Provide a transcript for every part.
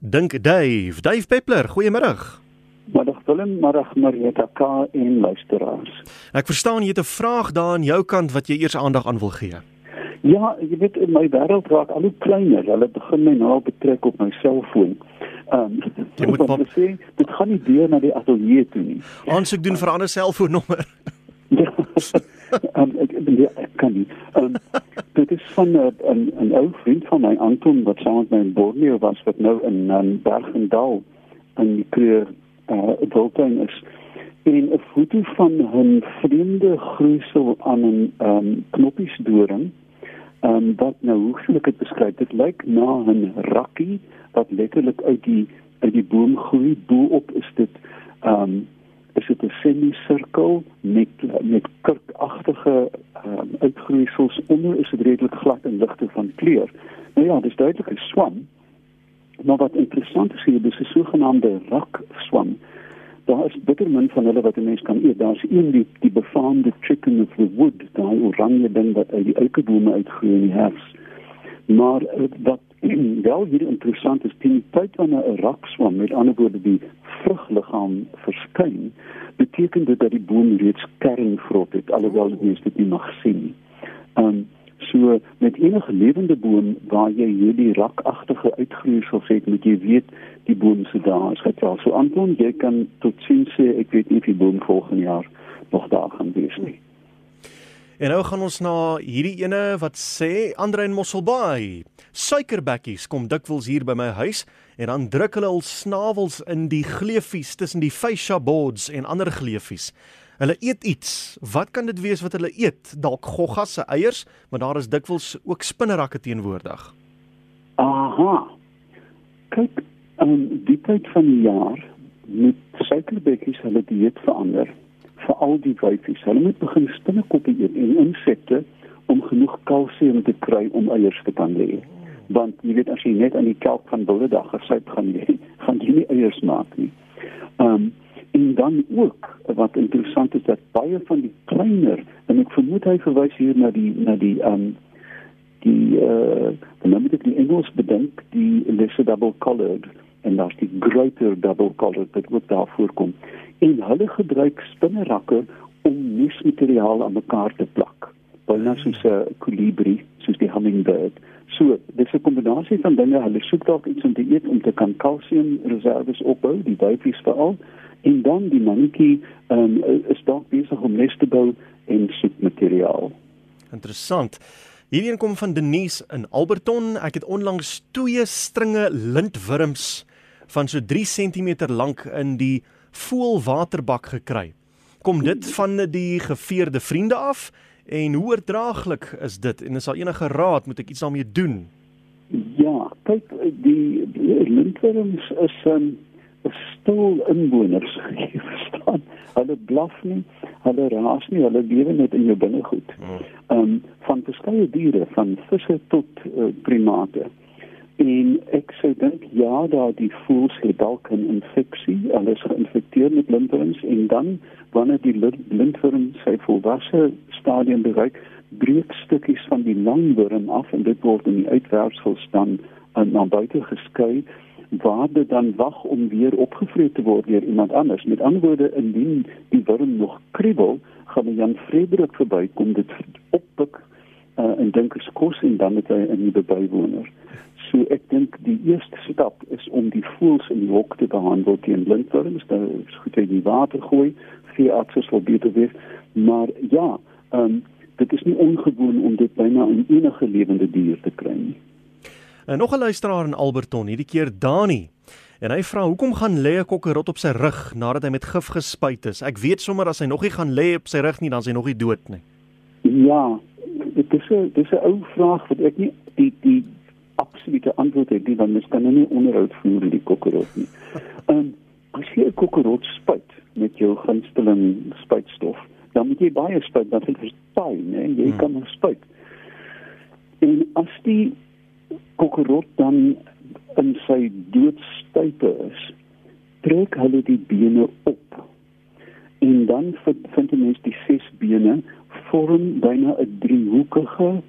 Dink Dave, Dave Peppler, goeiemôre. Middag Willem, middag Marieta K en luisteraars. Ek verstaan jy het 'n vraag daar aan jou kant wat jy eers aandag aan wil gee. Ja, jy weet my wêreld raak al hoe kleiner. Hulle begin my nou betrek op my selfoon. Ehm um, jy moet maar sê dit gaan nie deur na die ateljee toe nie. Aansoek doen vir 'n ander selfoonnommer. Ehm um, ek, ek, ek kan nie. Ehm um, dit is van 'n 'n ou vriend van my Anton wat saam met my in Borneo was wat nou in um, Bergendal in die kleur uh Wildtuin is. En 'n foto van 'n vreemde groeisel aan 'n um, knoppiesdoring. Ehm um, wat nou hoe sou ek dit beskryf? Dit lyk na 'n rakkie wat letterlik uit die uit die boom groei. Bo-op is dit ehm um, is dit 'n semisirkel met met kurkagtige um, uitgroeisels onder is dit redelik glad en ligte van kleur. Nou ja, dis duidelik 'n swam. Maar wat interessant is hier, dis 'n sogenaamde rak swam. Daar is bitter min van hulle wat 'n mens kan eet. Daar's een die die befaamde chicken of the wood, daai oranje ding wat uit die eikebome uitgroei in die herfs. Maar eh, wat wel hier interessant is, die tyd wanneer 'n rakswam met ander woorde die vrugliggaam verskyn, beteken dit dat die boom reeds kernvrot het alhoewel dit dit nie mag sien nie. Um so met enige lewende boom waar jy hierdie rakagtige uitgroeisels het, moet jy weet die boom se daar is. Sal so aankom jy kan tot sien sê ek weet nie of die boom volgende jaar nog daar gaan wees nie. En nou gaan ons na hierdie ene wat sê Andre en Mosselbaai. Suikerbekkies kom dikwels hier by my huis en dan druk hulle hul snavels in die gleefies tussen die fascia boards en ander gleefies. Hulle eet iets. Wat kan dit wees wat hulle eet? Dalk goggas se eiers, maar daar is dikwels ook spinnerakke teenwoordig. Aha. Kyk, um, die tyd van die jaar met suikerbekkies hulle dieet verander vir al die wyfies. Hulle moet begin spinnekoppe eet en insekte om genoeg kalsium te kry om eiers te kan lê. Want jy weet as jy net aan die kelk van bulledag gesuip gaan lê, gaan jy nie eiers maak nie. Um en dan ook wat interessant is dat baie van die kleiner en ek vermoed hy verwys hier na die na die um die uh dan moet ek die Engels bedink die lesser double collared en daar's die groter double collared wat ook daar voorkom en hulle gebruik spinnerakke om nuusmateriaal aan mekaar te plak. Byna soos 'n kolibrie, soos die hummingbird. So, dis 'n kombinasie van dinge. Hulle soek dalk iets om te eet om te kan kalsiumreserves opbou, die wyfies veral, en dan die mannetjie um, is dalk besig om nes te bou en soek materiaal. Interessant. Hierdie een kom van Denise in Alberton. Ek het onlangs twee stringe lintwurms van so 3 cm lank in die voelwaterbak gekry. Kom dit van die geveerde vriende af en hoe oordraaglik is dit en is daar enige raad moet ek iets daarmee doen? Ja, kyk die, die lintworms is 'n um, stil inwoners verstaan. Hulle blaf nie, hulle raas nie, hulle lewe net in jou binnegoed. Hmm. Ehm um, van verskeie diere, van visse tot uh, primate. En ek sou dink ja, daar die voels het dalk 'n infeksie, hulle is geïnfekteer met lintworms en dan wanneer die lintworm sy volwasse stadium bereik, breek stukkies van die langworm af en dit word in die uitwerpsels dan uh, na buite geskei waar dit dan wag om weer opgevreet te word deur iemand anders. Met ander woorde, indien die worm nog kriebel, gaan Jan Frederik verbykom dit oppik uh, en dink is kos en dan het hy 'n nuwe bywoner. So ek dink die eerste stap is om die voëls in die hok te behandel teen lintworms. Dit is goed jy die water gooi, akses sal beter wees. Maar ja, ehm um, dit is nie ongewoon om dit byna in enige lewende dier te kry nie. En nog 'n luisteraar in Alberton, hierdie keer Dani. En hy vra hoekom gaan lê 'n kokkerot op sy rug nadat hy met gif gespuit is? Ek weet sommer as hy nog nie gaan lê op sy rug nie, dan is hy nog nie dood nie. Ja, dit is 'n dis 'n ou vraag wat ek nie die die absolute antwoord het nie want mens kan nou nie onderhoud voer met die kokkerot nie. Ehm um, as jy 'n kokkerot spuit met jou gunsteling spuitstof, dan moet jy baie spuit dat dit verstaan, né? Jy hmm. kan hom spuit. En as die kokkerot dan in sy doodstype is, trek hulle die bene op. En dan vind 'n mens die ses bene vorm byna 'n driehoekige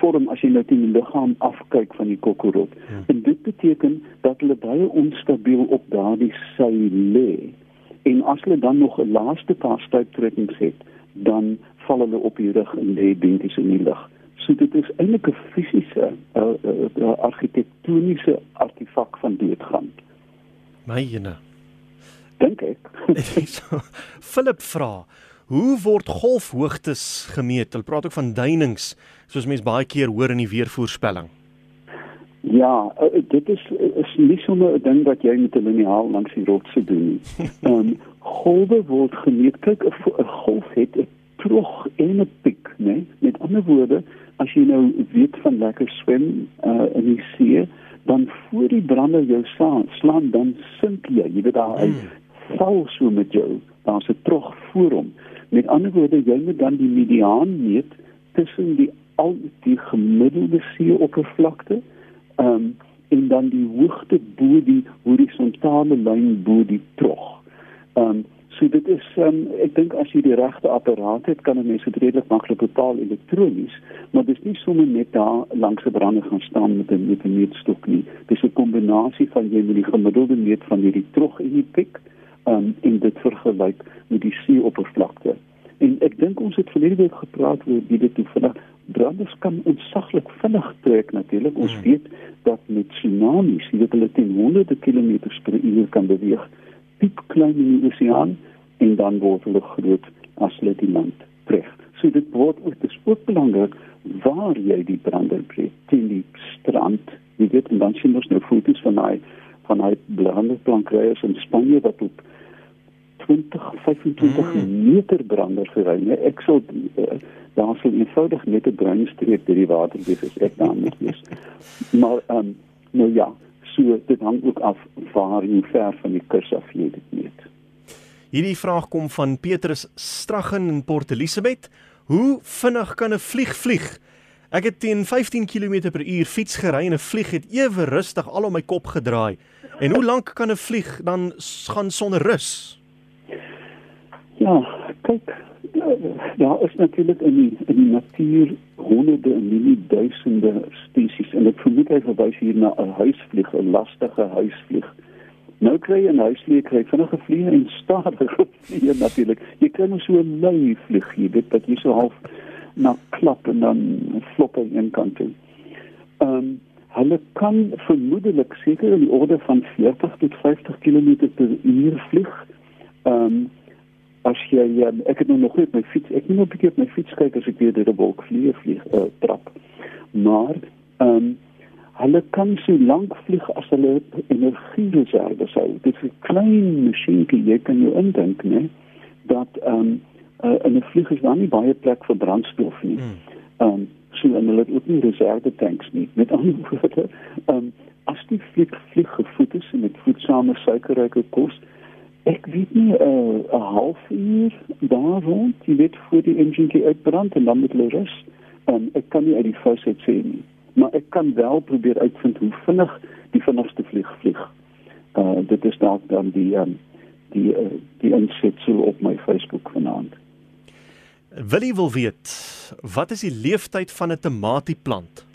vorm as jy nou teen die liggaam afkyk van die kokkerot. Hmm. En dit beteken dat hulle baie onstabiel op daardie sy lê. En as hulle dan nog 'n laaste paar stuiptrekkings het, dan val hulle op die rug en lê binneties in die lug. So dit is eintlik 'n fisiese, uh, uh, uh, argitektoniese artefak van doodgaan. My jene. Dink ek. Philip vra, hoe word golfhoogtes gemeet? Hulle praat ook van duinings, soos mense baie keer hoor in die weervoorspelling. Ja, uh, dit is is nie sommer 'n ding wat jy met 'n liniaal langs die rotse doen nie. Ehm um, golwe word gemeet. Kyk, 'n golf het 'n trog en 'n piek, né? Nee? Met ander woorde, as jy nou weet van lekker swem uh, in die see, dan voor die brande jou slaan, slaan dan sink jy. Jy weet daar hy mm. val so met jou. Daar's 'n trog voor hom. Met ander woorde, jy moet dan die mediaan meet tussen die al die gemiddelde see oppervlakte ehm um, en dan die hoogte bo die horisontale lyn bo die trog. Ehm um, So dit is um, ek dink as jy die regte apparaat het, kan 'n mens dit redelik maklik bepaal elektronies, maar dis nie sommer net daar langs 'n brande gaan staan met 'n met 'n meetstok nie. Dis 'n kombinasie van jy moet die gemiddelde meet van hierdie trog en die piek um, en dit vergelyk met die seeoppervlakte. En ek dink ons het verlede week gepraat oor wie dit toe vinnig brande kan ontsaglik vinnig trek natuurlik. Ons hmm. weet dat met tsunamies, jy weet hulle teen honderde kilometers per uur kan beweeg piep klein in die oseaan en dan word hulle groot as hulle die land trek. So dit word ook dis ook belangrik waar jy die brander breek teen die strand. Jy weet en dan sien ons nou foto's van hy van hy branderplankryers in Spanje wat op 20 25 mm. meter brander gery. Nee, ek sou uh, daar sou eenvoudig net 'n bruin streep deur die water wees as ek daar moet wees. Maar ehm um, nou ja, So dit hang ook af waar jy ver van die kus af jy dit meet. Hierdie vraag kom van Petrus Straggen in Port Elizabeth. Hoe vinnig kan 'n vlieg vlieg? Ek het teen 15 km/h fiets gery en 'n vlieg het ewe rustig al om my kop gedraai. En hoe lank kan 'n vlieg dan gaan sonder rus? Ja, kyk, daar is natuurlik in die in die natuur honderde en nie duisende spesies en ek vermoed hy verwys hier na 'n huisvlieg, 'n lastige huisvlieg. Nou kry jy 'n huisvlieg, kry vinnige vlieg en stadige vlieg natuurlik. Jy kry nou so 'n lui vlieg, jy weet dat jy so half na klap en dan flop aan een kant toe. Ehm um, hulle kan vermoedelik seker in die orde van 40 tot 50 km per uur vlieg. Ehm um, as jy um, ek het nou nog net my fiets ek moet nog 'n bietjie op my fiets kyk as ek weer deur 'n wolk vlieg vlieg uh, trap. Maar ehm um, hulle kan so lank vlieg as hulle energiereserve hou. Dit is 'n klein masjienkie jy kan jou indink nê dat ehm um, uh, in 'n vlieg is daar nie baie plek vir brandstof nie. Hmm. ehm um, so en hulle het ook nie reserve tanks nie. Met ander woorde ehm um, as die vlieg vlieg gevoed is met voedsame suikerryke kos Ek weet nie 'n uh, halfuur daar rond, jy weet voor die engine uitbrand en dan met hulle rus. Um, ek kan nie uit die fous uit sê nie, maar ek kan wel probeer uitvind hoe vinnig die vinnigste vlieg vlieg. Uh dit is dalk dan die um, die uh, die insetsel op my Facebook vanaand. Willie wil weet, wat is die leeftyd van 'n tomatieplant?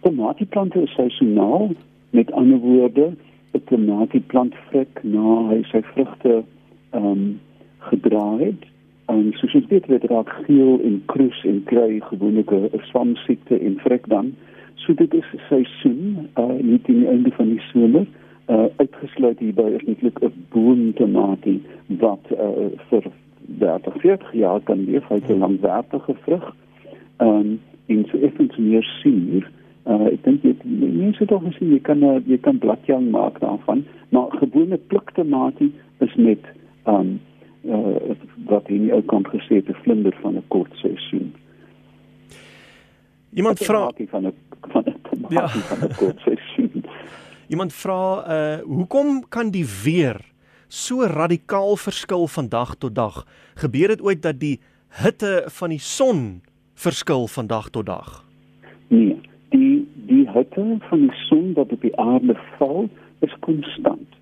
Tomatieplante is seisoonaal, met ander woorde, 'n tomatieplant vrek na hy sy vrugte ehm um, gedra het. En soos ons weet word raak geel en kroes en kry gewoonlik 'n swamsiekte en vrek dan. So dit is seisoen, uh net in die einde van die somer. Uh uitgesluit hierby is netlik 'n boomtomatie wat uh vir 30, 40 jaar kan leef, hy het 'n langwerpige vrug. Ehm um, en so effens meer suur. Uh, ek dink jy mense tog gesien jy kan uh, jy kan bladjang maak daarvan, maar gewone pliktomatie is met um uh, wat jy ook kan gesê te vlinder van 'n kort seisoen. Iemand vra van 'n van 'n tomatie ja. van 'n kort seisoen. Iemand vra uh hoekom kan die weer so radikaal verskil van dag tot dag? Gebeur dit ooit dat die hitte van die son verskil van dag tot dag? Nee die hitte van die son wat op die aarde val is konstant.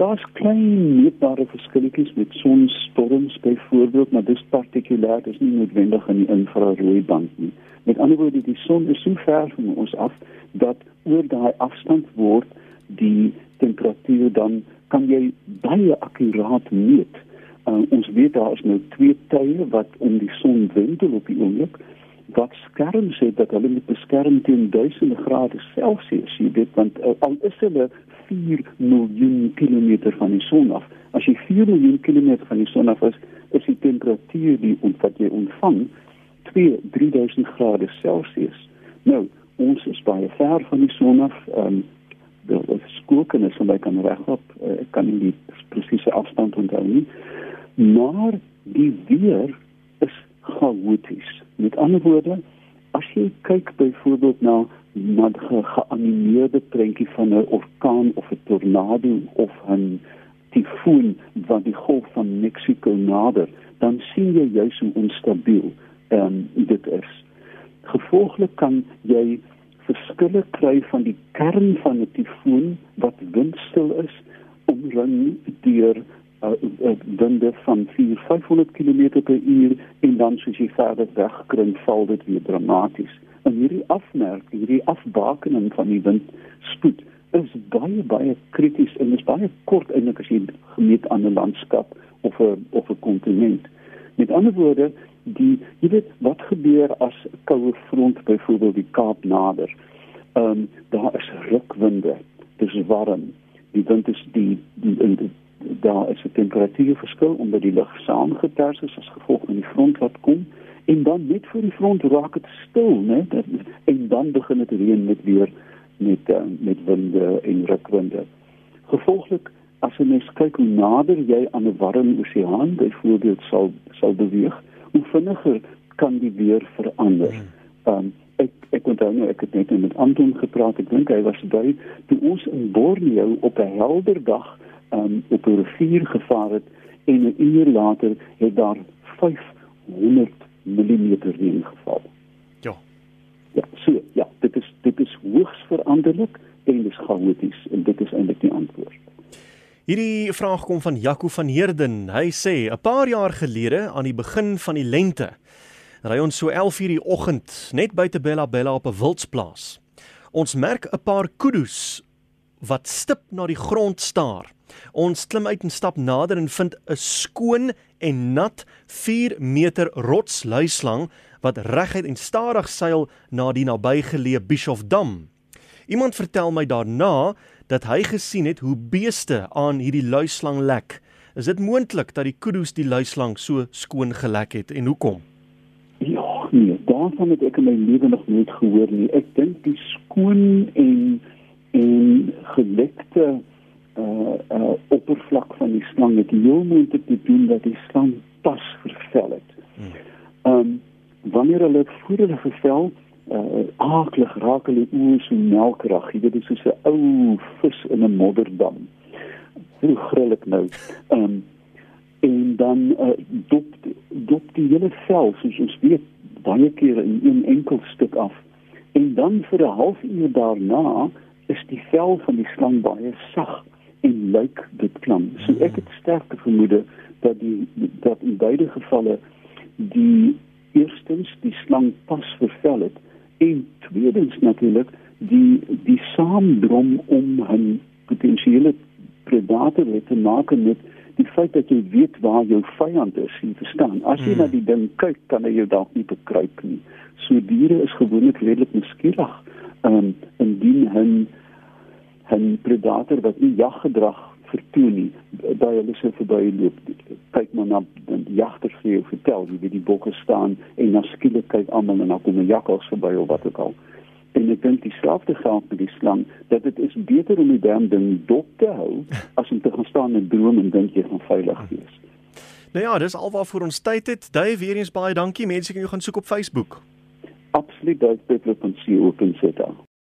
Daar's klein meetbare verskilletjies met sonstorms byvoorbeeld, maar dis partikulêr, dis nie noodwendig in die infrarooi band nie. Met ander woorde, die son is so ver van ons af dat oor daai afstand word die temperatuur dan kan jy baie akkuraat meet. Uh, ons weet daar is nou twee tye wat om die son wendel op die oomblik wat skerm sê dat hulle met beskerm teen duisende grade Celsius, jy weet want uh, al is hulle 4 miljoen kilometer van die son af. As jy 4 miljoen kilometer van die son af is, is die temperatuur die wat jy ontvang 2 3000 grade Celsius. Nou, ons is baie ver van die son af. Ehm um, skooken is om by kan regop. Uh, ek kan nie die presiese afstand onthou nie. Maar die weer is chaoties. Met ander woorde, as jy kyk byvoorbeeld na 'n geanimeerde prentjie van 'n orkaan of 'n tornado of 'n tifoon wat die golf van Mexiko nader, dan sien jy juis hoe onstabiel um, dit is. Gevolglik kan jy verskille kry van die kern van 'n tifoon wat windstil is omring deur uh, uh, winde van 4-500 km/h en dan soos jy verder wegkring val dit weer dramaties. En hierdie afmerk, hierdie afbakening van die windspoed is baie baie krities en is baie kort eintlik as jy gemeet aan 'n landskap of 'n of 'n kontinent. Met ander woorde, die jy weet wat gebeur as 'n koue front byvoorbeeld die Kaap nader. Ehm um, daar is rukwinde. Dit is warm. Die wind is die die, die, die daar is 'n temperatuurverskil omdat die lug saamgeters is as gevolg van die front wat kom en dan net voor die front raak dit stil, né? En dan begin dit reën met weer met uh, met winde en rukwinde. Gevolglik as jy mens kyk hoe nader jy aan 'n warm oseaan byvoorbeeld sal sal beweeg, hoe vinniger kan die weer verander. Hmm. Um ek ek onthou nou ek het net met Anton gepraat. Ek dink hy was by toe ons in Borneo op 'n helder dag um op 'n rivier gevaar het en 'n uur later het daar 500 mm reën geval. Ja. Ja, so ja, dit is dit is hoogs veranderlik en dis chaoties en dit is eintlik die antwoord. Hierdie vraag kom van Jaco van Heerden. Hy sê 'n paar jaar gelede aan die begin van die lente ry ons so 11:00 die oggend net buite Bella Bella op 'n wildsplaas. Ons merk 'n paar kudu's wat stip na die grond staar. Ons klim uit en stap nader en vind 'n skoon en nat 4 meter rotsluislang wat reguit en stadig seil na die nabygeleë Bishoffdam. Iemand vertel my daarna dat hy gesien het hoe beeste aan hierdie luislang lek. Is dit moontlik dat die kudu's die luislang so skoon gelek het en hoekom? Ja, nee, daarvan het ek in my lewe nog nooit gehoor nie. Ek dink die skoon en en gelekte uh uh oppervlak van die slang het heel moontlik te doen dat die slang pas vervel het. Hmm. Ehm um, wanneer hulle voor hulle vervel uh aaklig raak hulle oë so melkrag. Jy weet dit is so 'n ou vis in 'n modderdam. Hoe grillik nou. Ehm um, en dan uh dop dop die hele vel soos ons weet baie kere in een enkel stuk af. En dan vir 'n halfuur daarna is die vel van die slang baie sag en lyk dit klam. So ek het sterk vermoede dat die dat in beide gevalle die eerstens die slang pas vervel het en tweedens natuurlik die die saamdrom om 'n potensiële predator te maak met die feit dat jy weet waar jou vyand is, jy verstaan. As jy hmm. na die ding kyk, kan jy dalk nie bekruip nie. So diere is gewoonlik redelik nuuskierig. Ehm um, indien 'n 'n predator wat nie jaggedrag vertoon nie, daai hulle sou verbyloop. Kyk maar na die jagters vir jou vertel wie die bokke staan en dan skielik kyk almal en dan kom 'n jakkals verby of wat ook al. En ek dink dieselfde geld met die slang dat dit is beter om die dam ding dop te hou as om te gaan staan en droom en dink jy gaan veilig wees. Nou ja, dis alwaarvoor ons tyd het. Dave, weer eens baie dankie. Mense kan jou gaan soek op Facebook. Absoluut, dit is dit